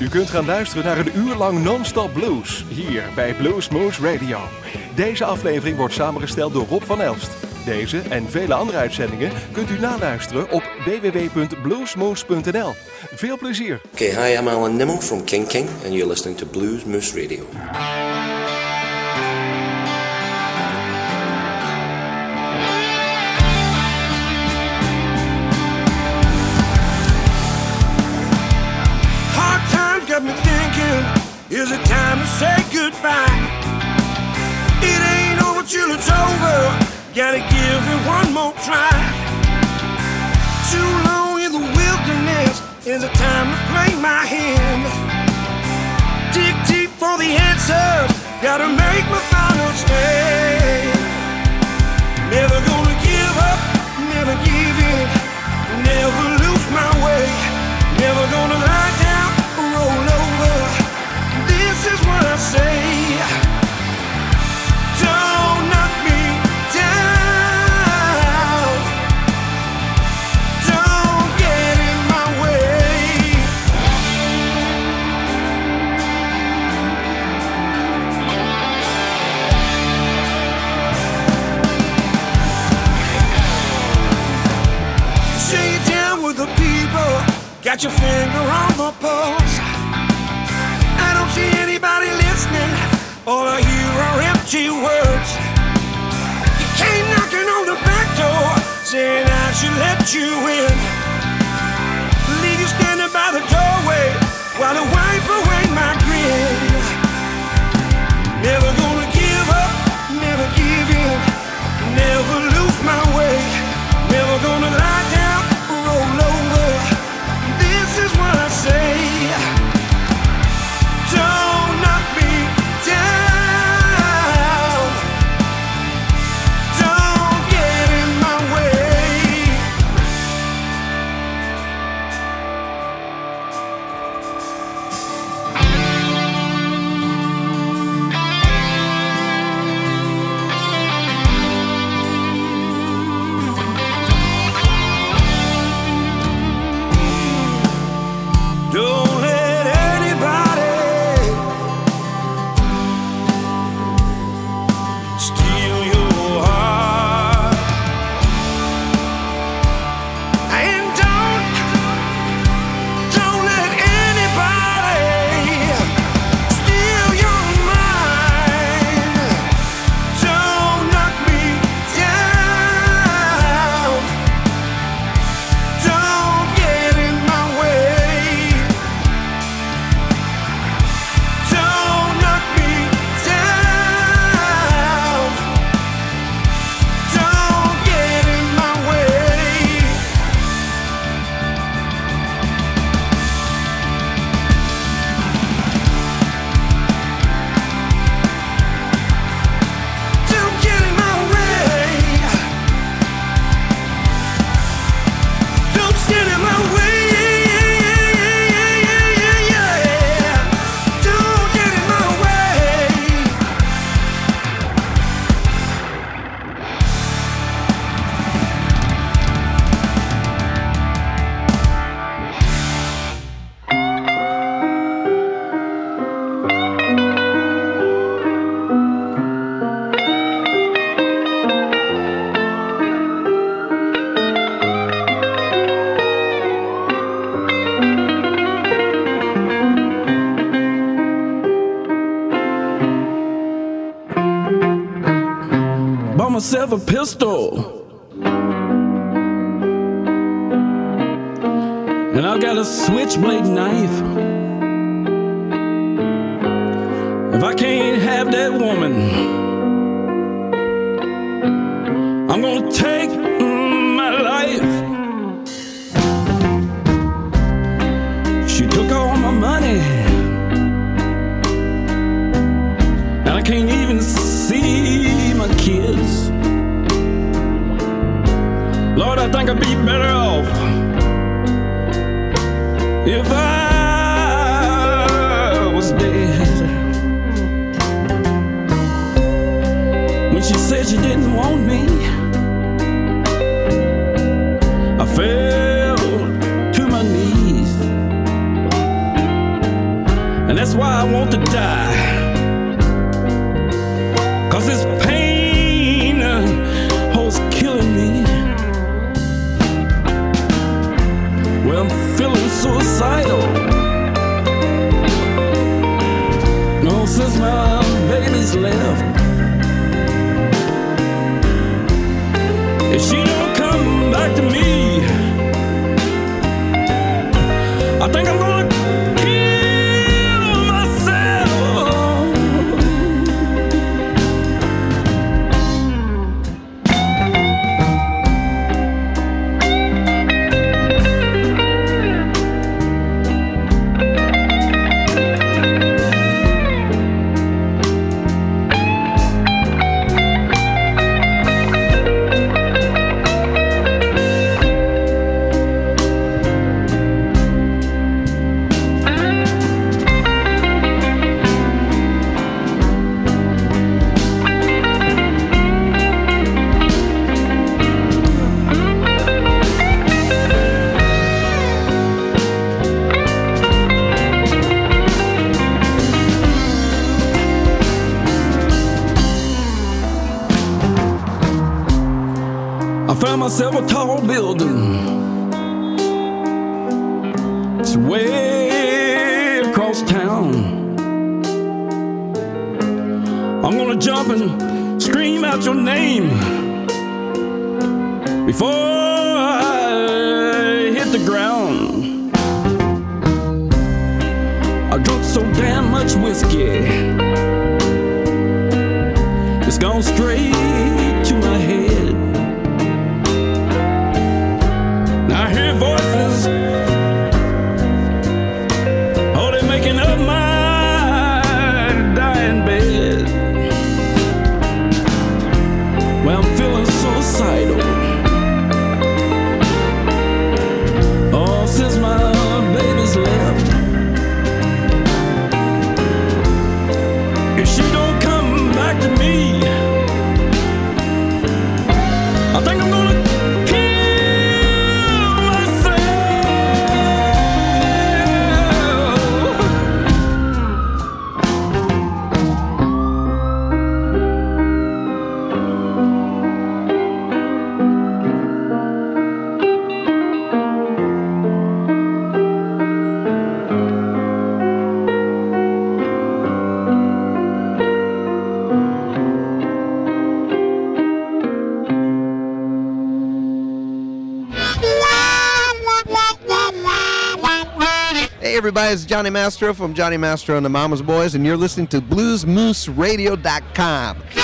U kunt gaan luisteren naar een uur lang non-stop blues hier bij Blues Moose Radio. Deze aflevering wordt samengesteld door Rob van Elst. Deze en vele andere uitzendingen kunt u naluisteren op www.bluesmoose.nl. Veel plezier. Okay, hi, I'm Alan Nimmo from King King, and you're listening to Blues Moose Radio. Time to say goodbye? It ain't over till it's over, gotta give it one more try. Too long in the wilderness, is it time to play my hand? Dig deep for the answers, gotta make my final stand. Never gonna give up, never give Got your finger on the pulse. I don't see anybody listening. All I hear are empty words. You came knocking on the back door, saying I should let you in. Myself a pistol. And I've got a switchblade knife. If I can't have that woman, everybody. It's Johnny Mastro from Johnny Mastro and the Mama's Boys, and you're listening to BluesMooseRadio.com.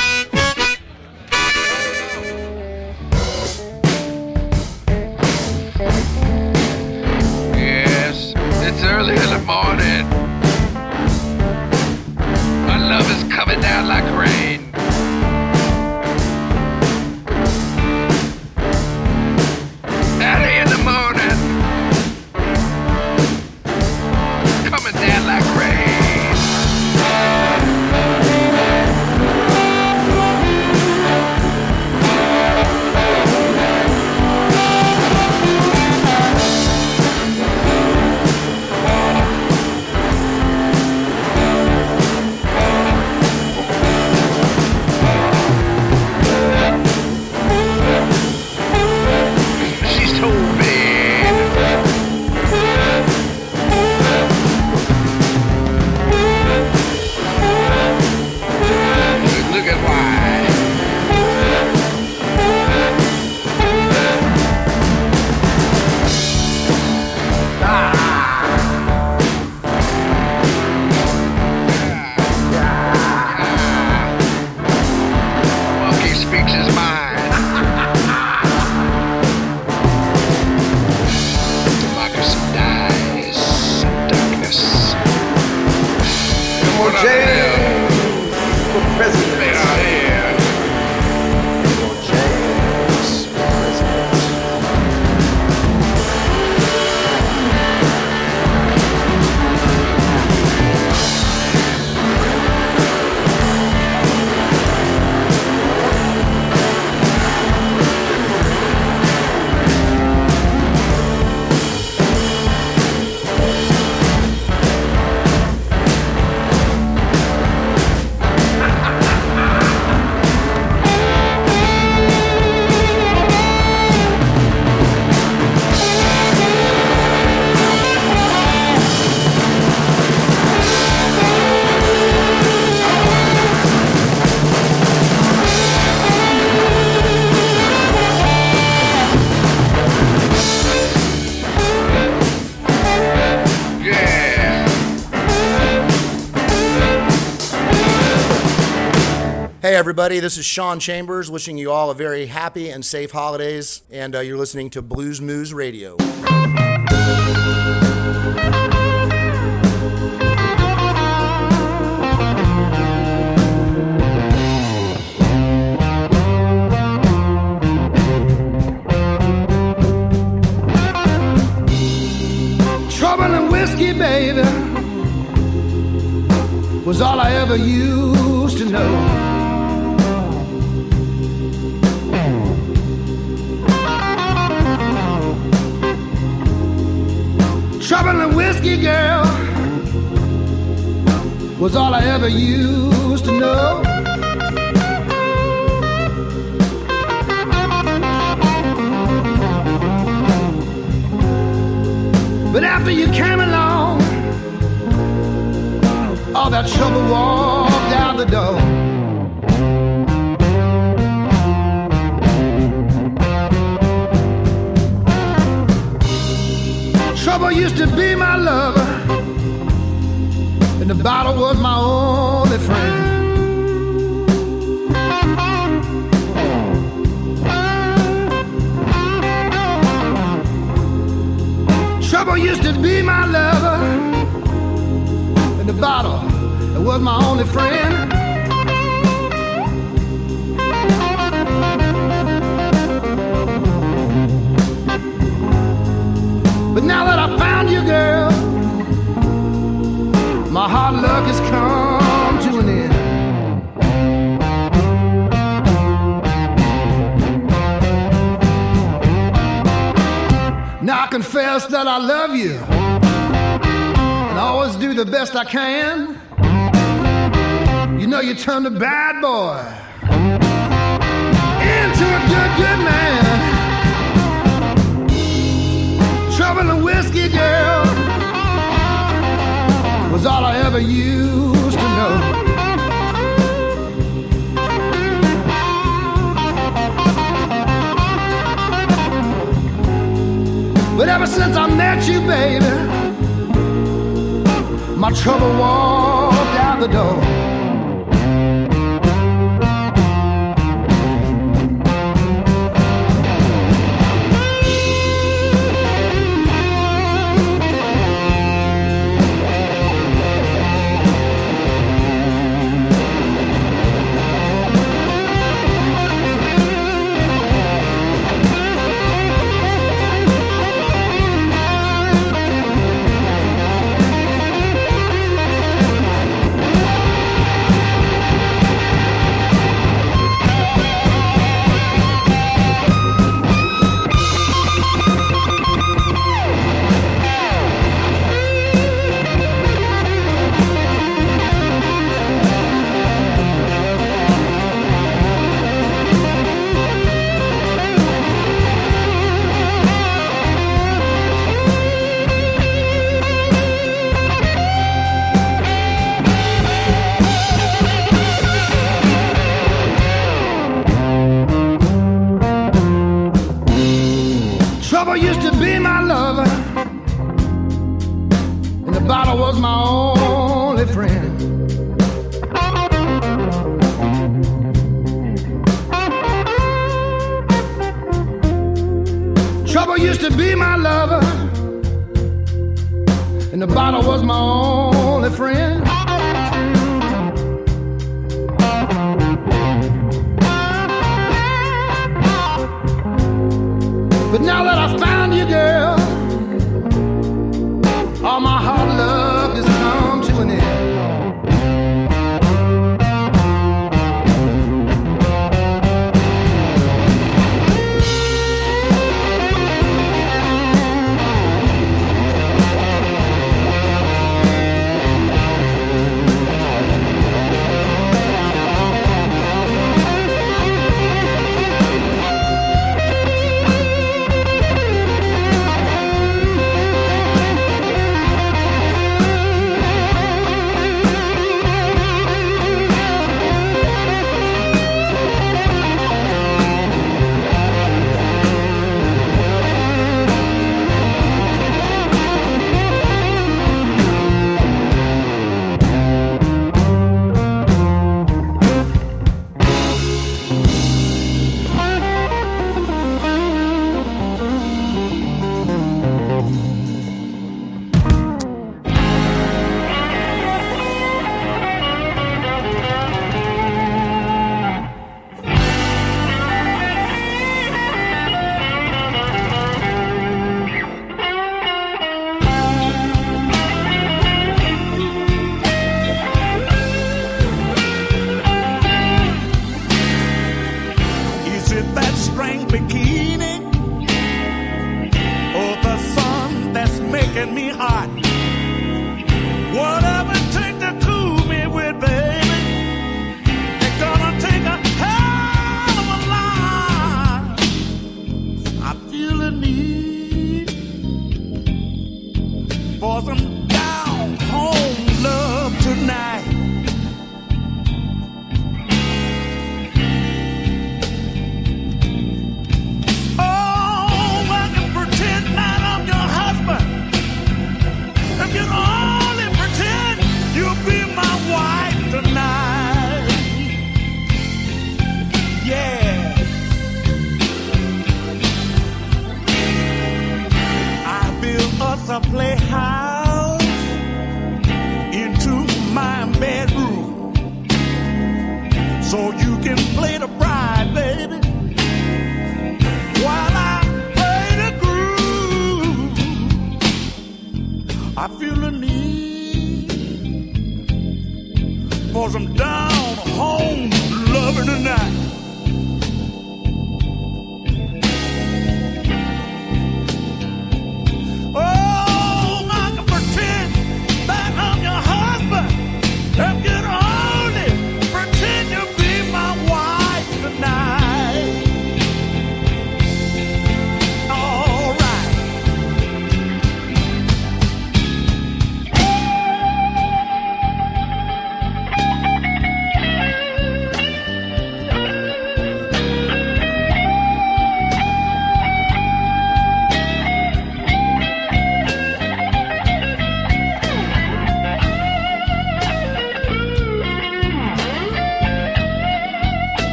everybody. This is Sean Chambers wishing you all a very happy and safe holidays. And uh, you're listening to Blues Moose Radio. Trouble and whiskey, baby, was all I ever used to know. Whiskey, girl, was all I ever used to know. But after you came along, all that trouble walked out the door. Trouble used to be my lover, and the bottle was my only friend. Trouble used to be my lover, and the bottle was my only friend. My hard luck has come to an end. Now I confess that I love you and I always do the best I can. You know, you turned a bad boy into a good, good man. Trouble and whiskey, girl, all I ever used to know. But ever since I met you, baby, my trouble walked out the door. To be my lover, and the bottle was my only friend. But now that I found you, girl, for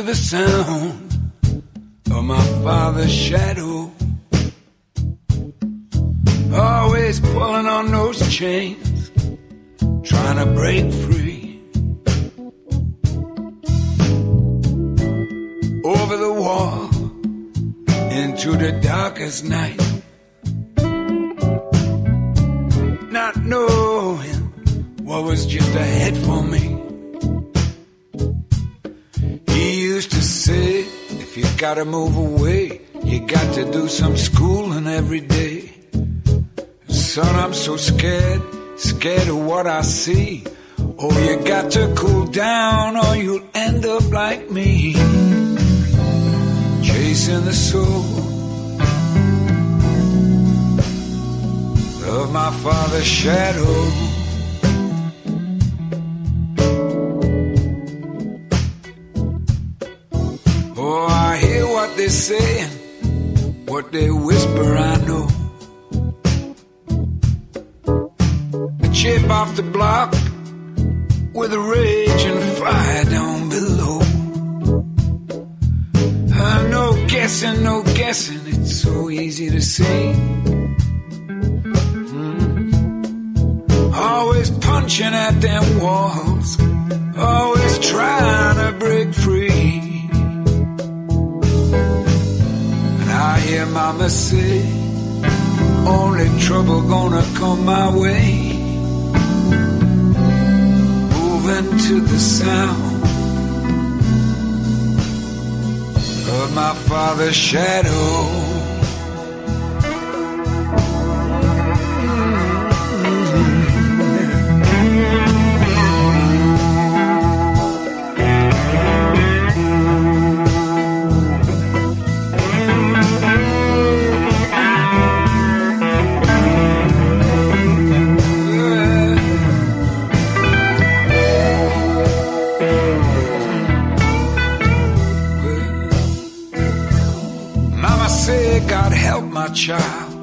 to the sound gotta move away, you got to do some schooling every day. Son, I'm so scared, scared of what I see. Oh, you got to cool down or you'll end up like me. Chasing the soul of my father's shadow. Say, what they whisper, I know. A chip off the block with a rage and fire down below. Uh, no guessing, no guessing, it's so easy to see. Mm. Always punching at them walls, always trying I hear mama say, only trouble gonna come my way. Moving to the sound of my father's shadow. Child.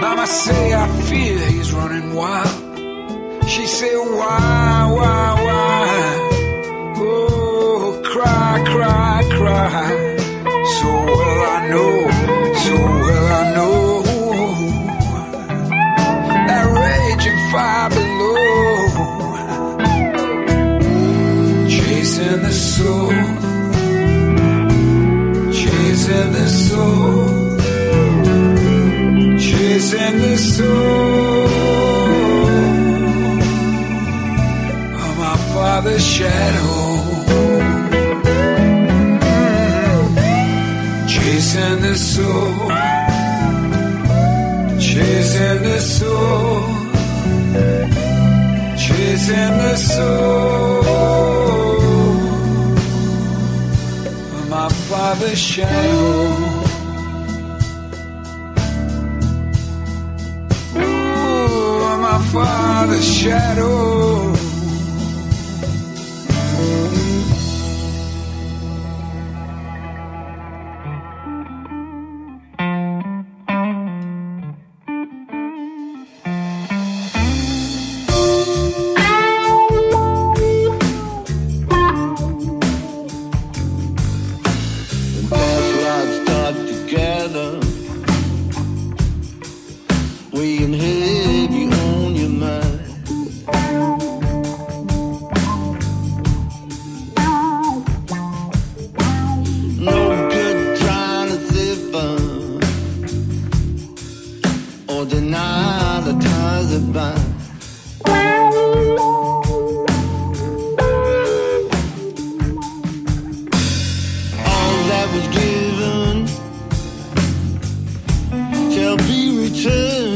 Mama say, I fear he's running wild. She say, why, why, why? Oh, cry, cry, cry. Father's shadow. Ooh, my father's shadow. Be returned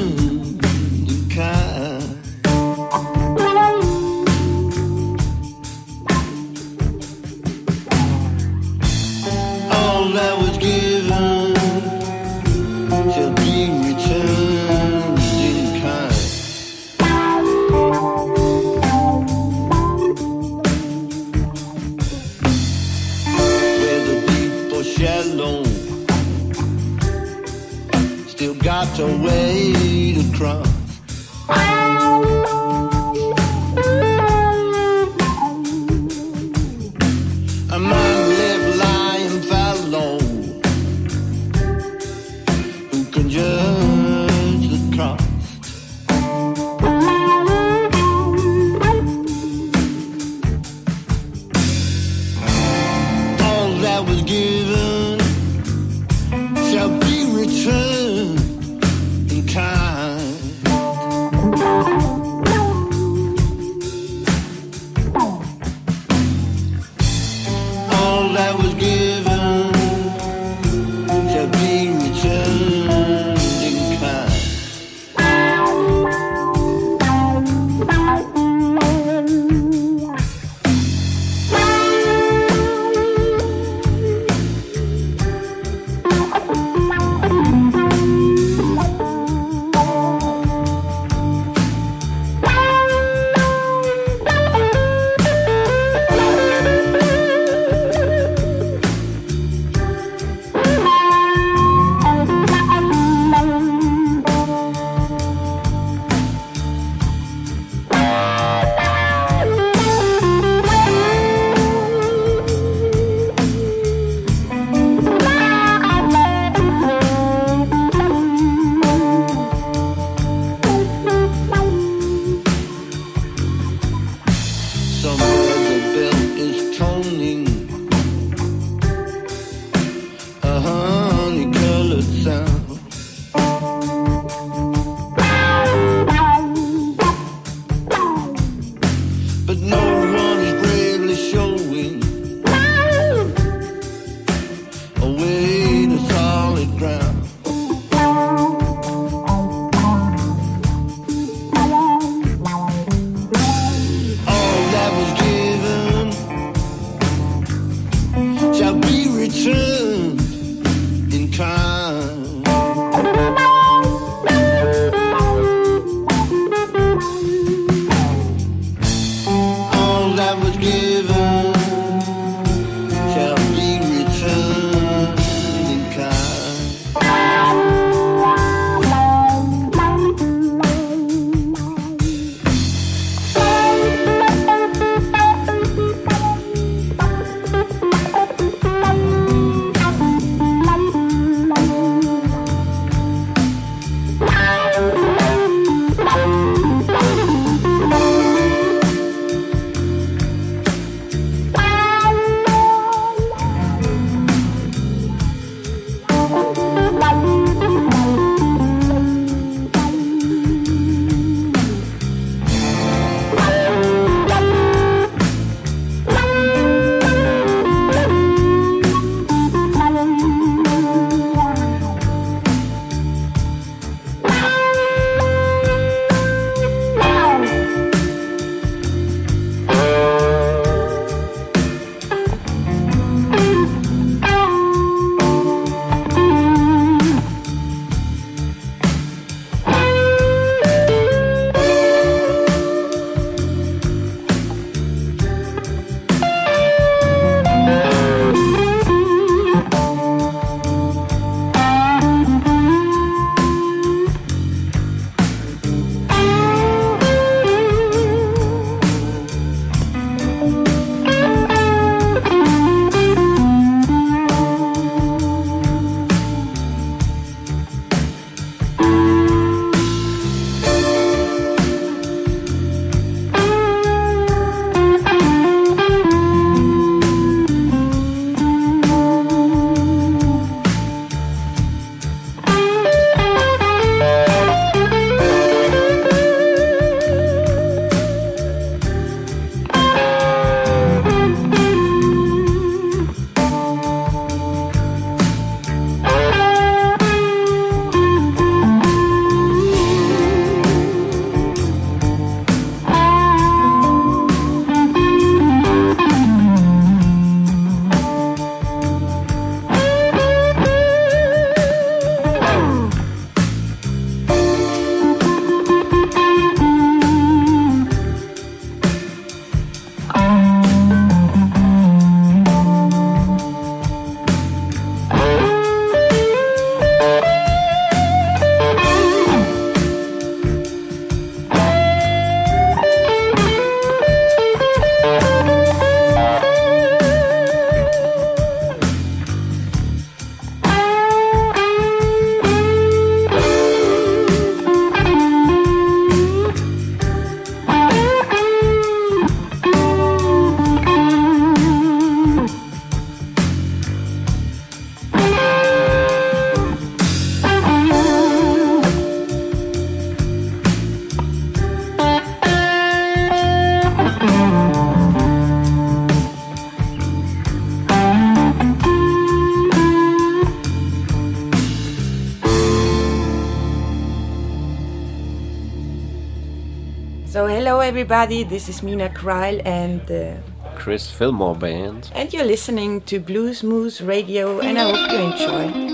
everybody. This is Meena Cryle and the Chris Fillmore Band. And you're listening to Blues Moose Radio, and I hope you enjoy.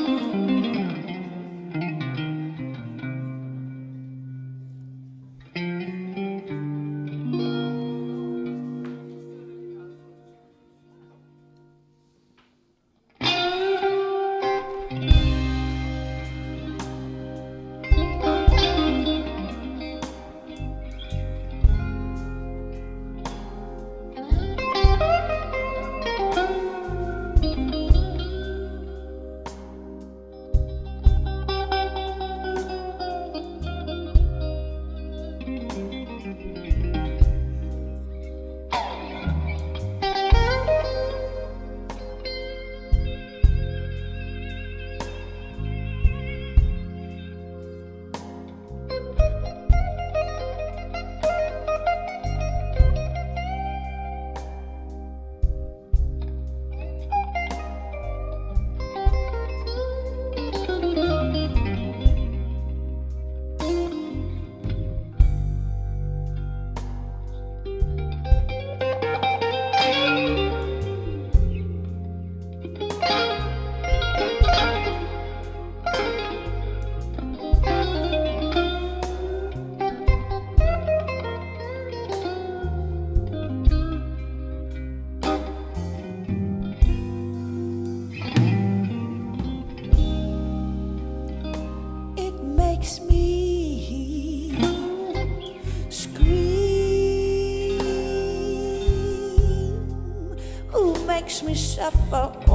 哦。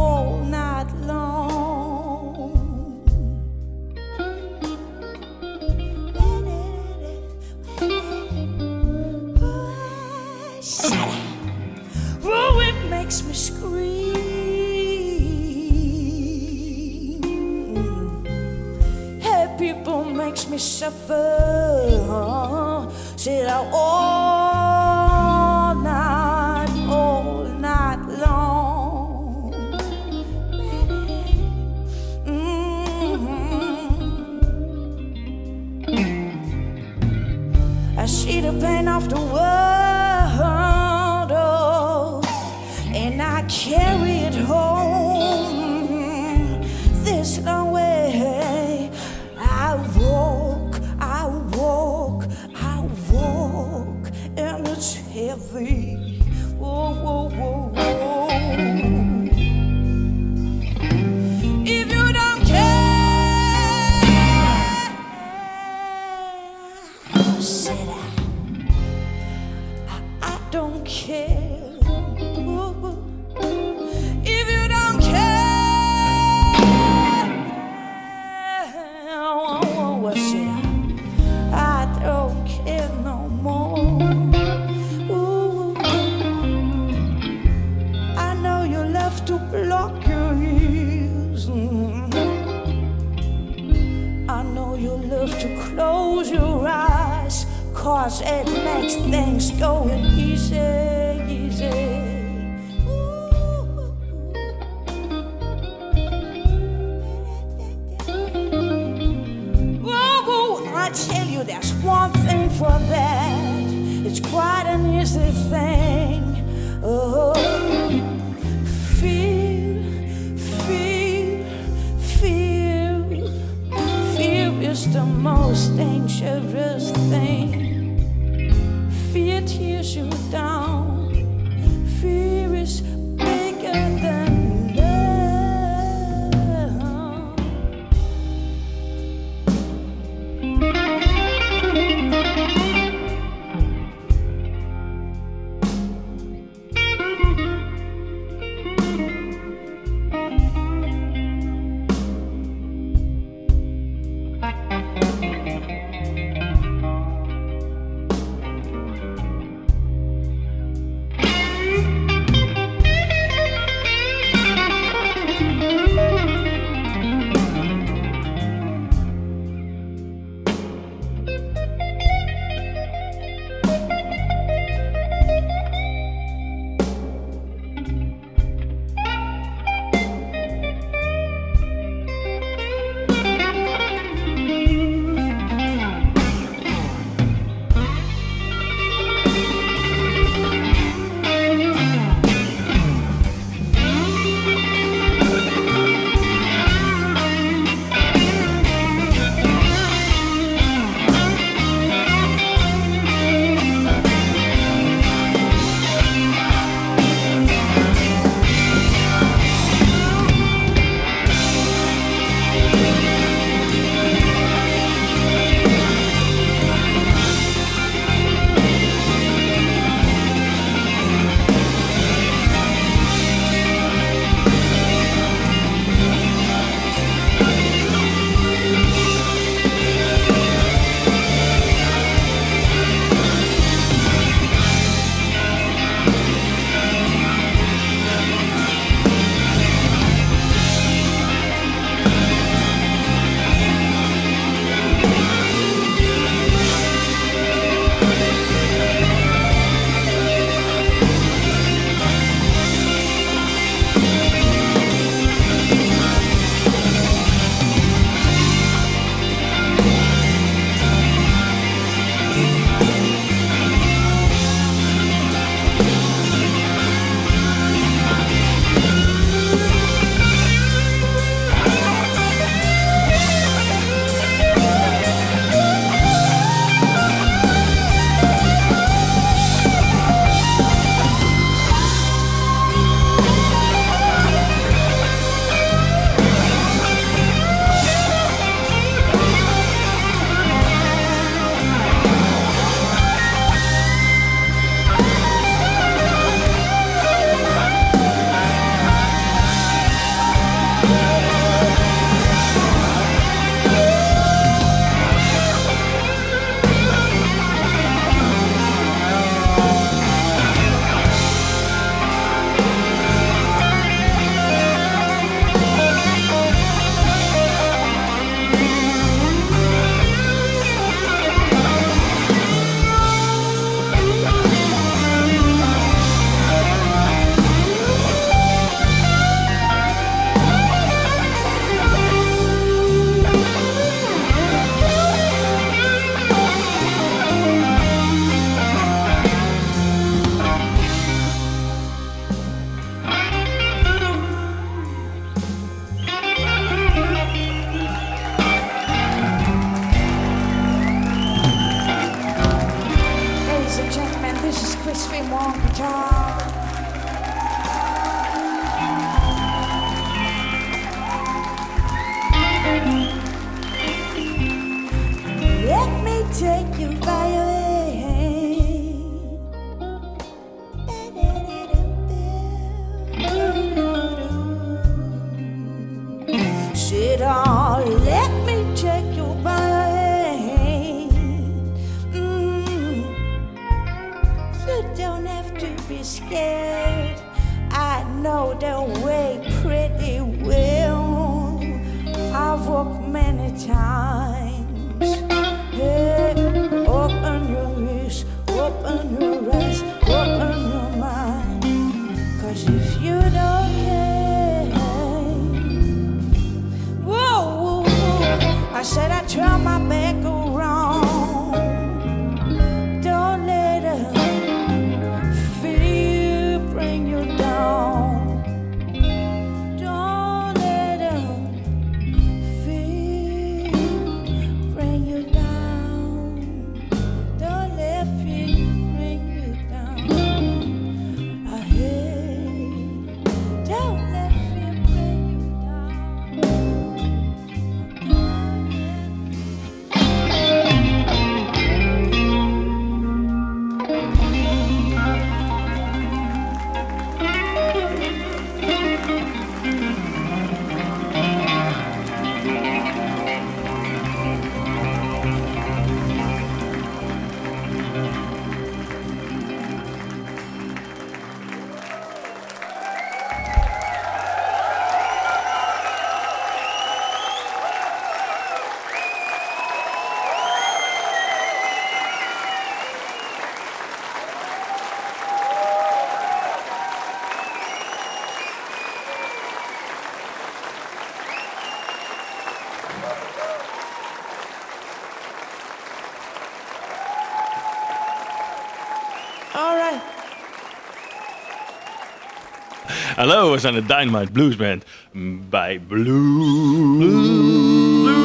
Hallo, we zijn de Dynamite Blues Band mm, bij Blue. Blues.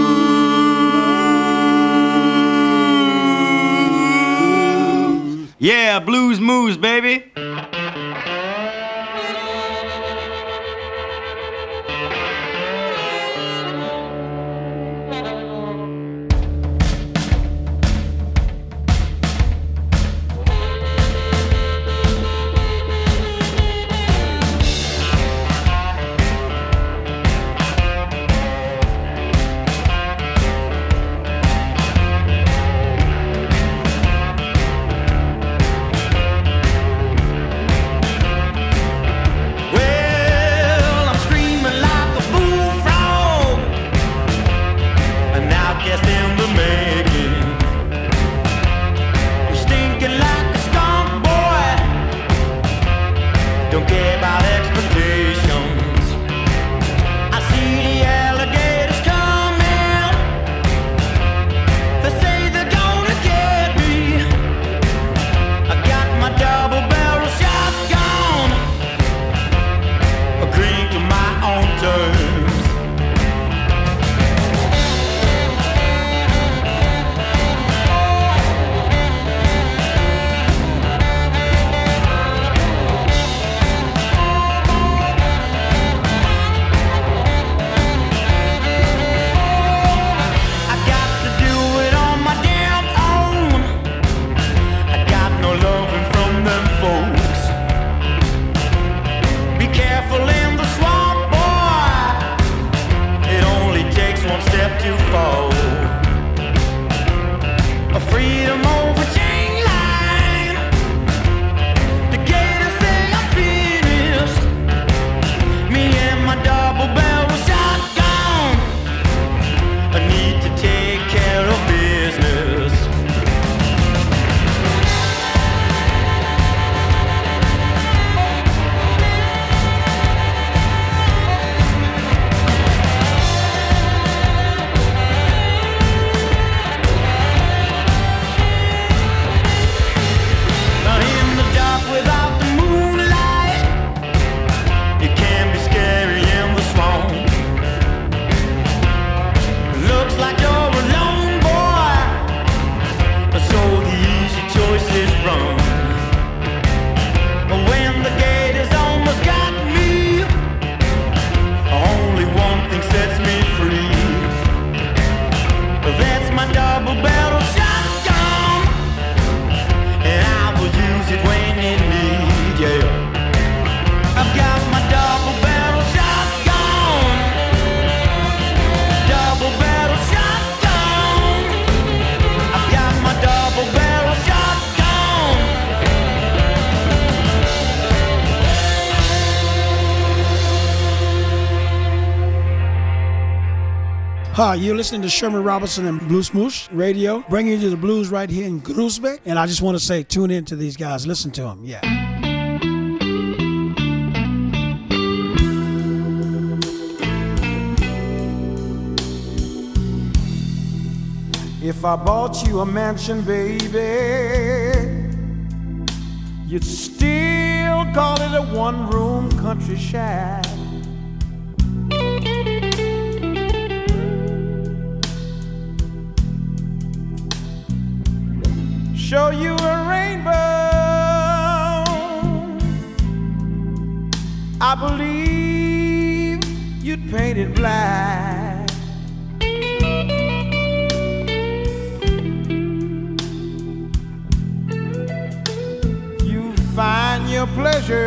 Yeah, Blues Moose, baby. You're listening to Sherman Robertson and Blues Moose Radio, bringing you the blues right here in Groesbeek. And I just want to say, tune in to these guys. Listen to them. Yeah. If I bought you a mansion, baby, you'd still call it a one room country shack. Show you a rainbow. I believe you'd paint it black. You find your pleasure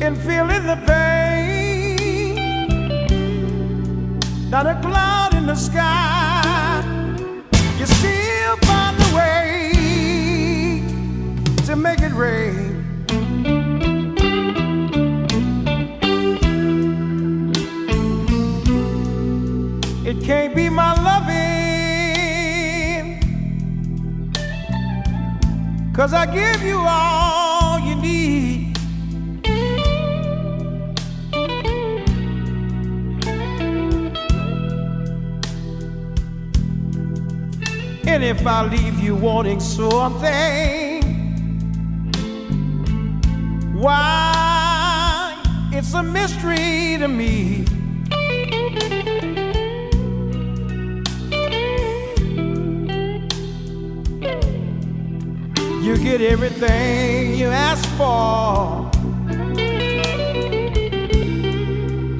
in feeling the pain. Not a cloud in the sky. It can't be my loving. Cause I give you all you need. And if I leave you wanting something, why, it's a mystery to me. You get everything you ask for.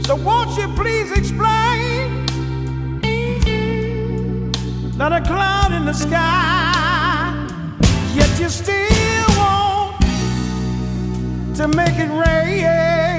So won't you please explain? Not a cloud in the sky, yet you still want to make it rain.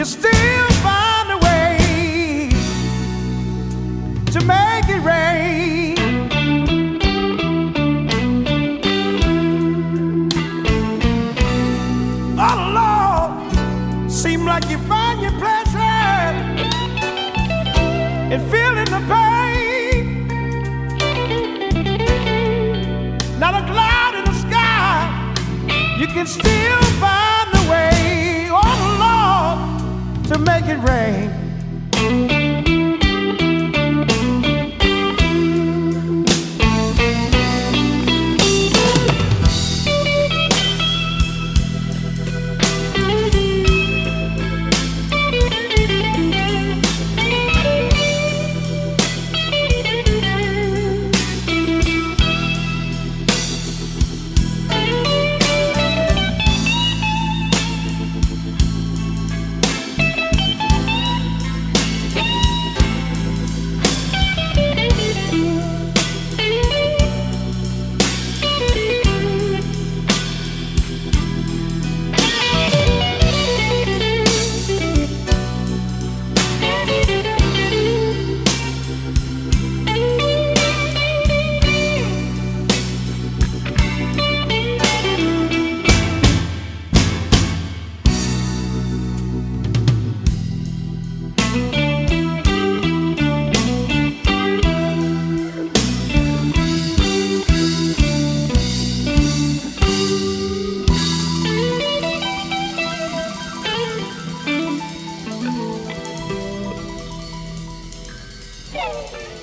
You still Whoa.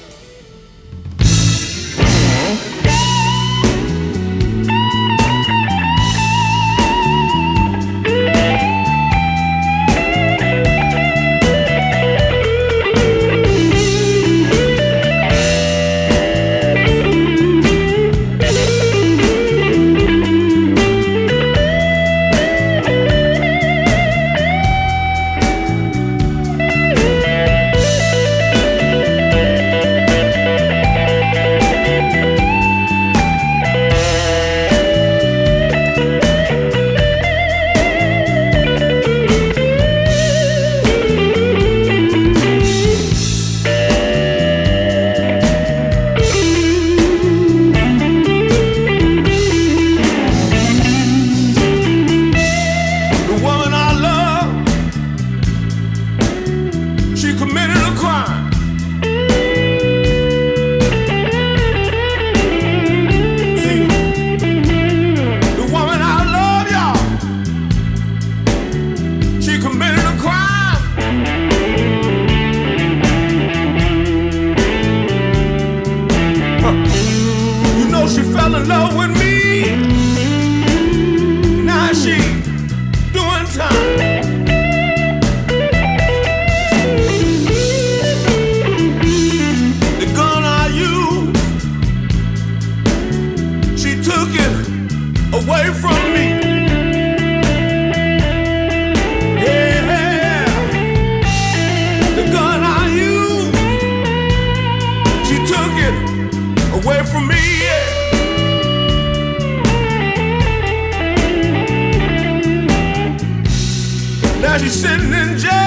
She's sitting in jail.